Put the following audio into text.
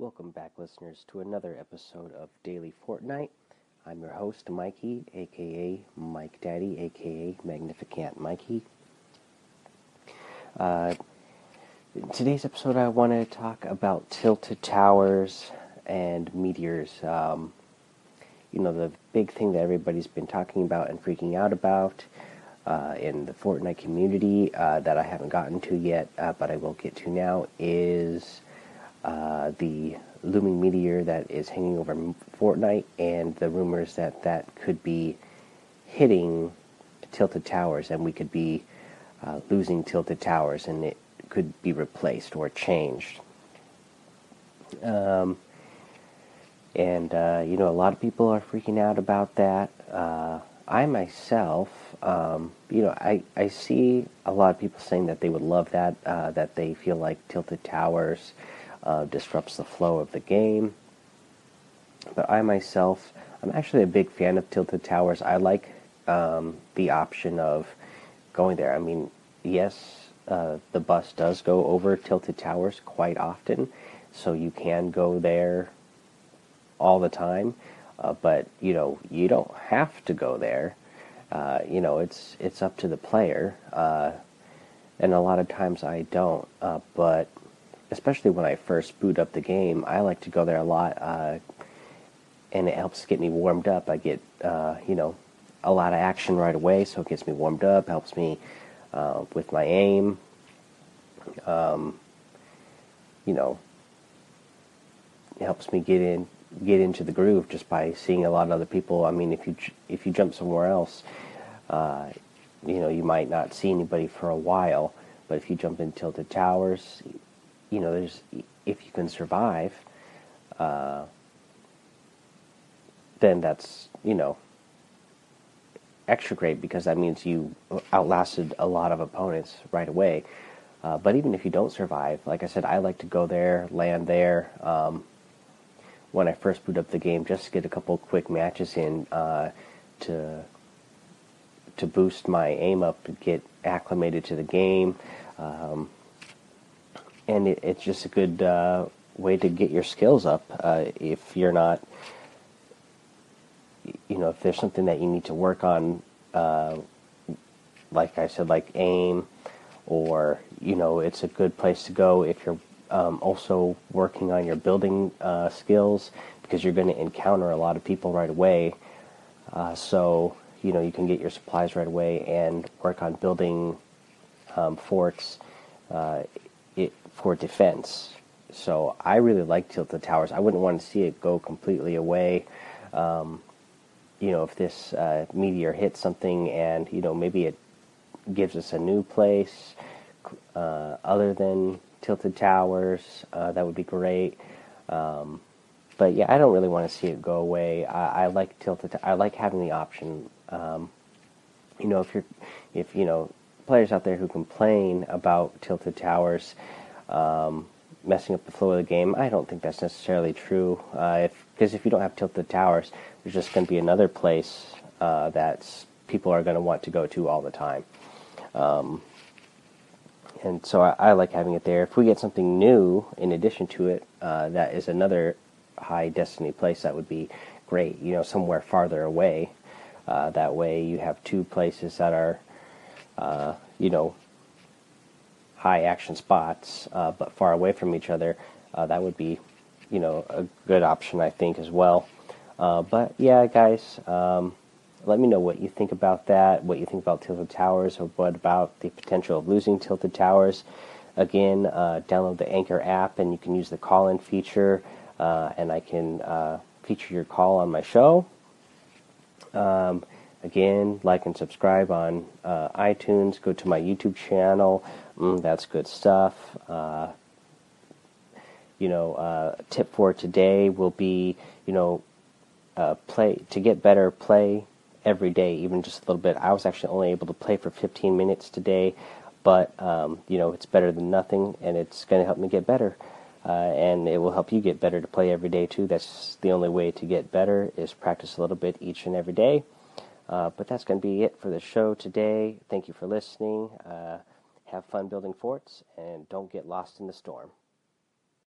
Welcome back, listeners, to another episode of Daily Fortnite. I'm your host, Mikey, aka Mike Daddy, aka Magnificent Mikey. Uh, in today's episode, I want to talk about tilted towers and meteors. Um, you know, the big thing that everybody's been talking about and freaking out about uh, in the Fortnite community uh, that I haven't gotten to yet, uh, but I will get to now is uh, the looming meteor that is hanging over Fortnite and the rumors that that could be hitting tilted towers and we could be uh, losing tilted towers and it could be replaced or changed. Um, and uh, you know, a lot of people are freaking out about that. Uh, I myself, um, you know, I, I see a lot of people saying that they would love that, uh, that they feel like tilted towers uh, disrupts the flow of the game. But I myself, I'm actually a big fan of tilted towers. I like um, the option of going there. I mean, yes, uh, the bus does go over tilted towers quite often, so you can go there all the time. Uh, but you know, you don't have to go there. Uh, you know, it's it's up to the player, uh, and a lot of times I don't. Uh, but especially when I first boot up the game, I like to go there a lot, uh, and it helps get me warmed up. I get, uh, you know, a lot of action right away, so it gets me warmed up, helps me uh, with my aim. Um, you know, it helps me get in, get into the groove just by seeing a lot of other people. I mean, if you if you jump somewhere else, uh, you know, you might not see anybody for a while. But if you jump in tilted towers, you know, there's if you can survive, uh, then that's you know extra great because that means you outlasted a lot of opponents right away. Uh, but even if you don't survive, like I said, I like to go there, land there. Um, when I first boot up the game, just to get a couple quick matches in uh, to to boost my aim up, to get acclimated to the game. Um, and it, it's just a good uh, way to get your skills up uh, if you're not you know if there's something that you need to work on uh, like i said like aim or you know it's a good place to go if you're um, also working on your building uh, skills because you're going to encounter a lot of people right away. Uh, so you know you can get your supplies right away and work on building um, forts uh, it for defense. So I really like Tilted Towers. I wouldn't want to see it go completely away. Um, you know, if this uh, meteor hits something and, you know, maybe it gives us a new place uh, other than Tilted Towers, uh, that would be great. Um, but yeah, I don't really want to see it go away. I, I like Tilted. I like having the option. Um, you know, if you're, if you know, players out there who complain about tilted towers um, messing up the flow of the game. I don't think that's necessarily true. Uh, if because if you don't have tilted towers, there's just going to be another place uh, that people are going to want to go to all the time. Um, and so I, I, like having it there. If we get something new in addition to it, uh, that is another high destiny place. That would be great. You know, somewhere farther away. Uh, that way, you have two places that are uh, you know, high action spots, uh, but far away from each other, uh, that would be, you know, a good option, I think, as well. Uh, but yeah, guys, um, let me know what you think about that, what you think about Tilted Towers, or what about the potential of losing Tilted Towers. Again, uh, download the Anchor app and you can use the call in feature, uh, and I can feature your call on my show. Um, Again, like and subscribe on uh, iTunes. Go to my YouTube channel. Mm, that's good stuff. Uh, you know, uh, tip for today will be, you know, uh, play to get better. Play every day, even just a little bit. I was actually only able to play for 15 minutes today, but um, you know, it's better than nothing, and it's going to help me get better. Uh, and it will help you get better to play every day too. That's the only way to get better is practice a little bit each and every day. Uh, but that's going to be it for the show today. Thank you for listening. Uh, have fun building forts and don't get lost in the storm.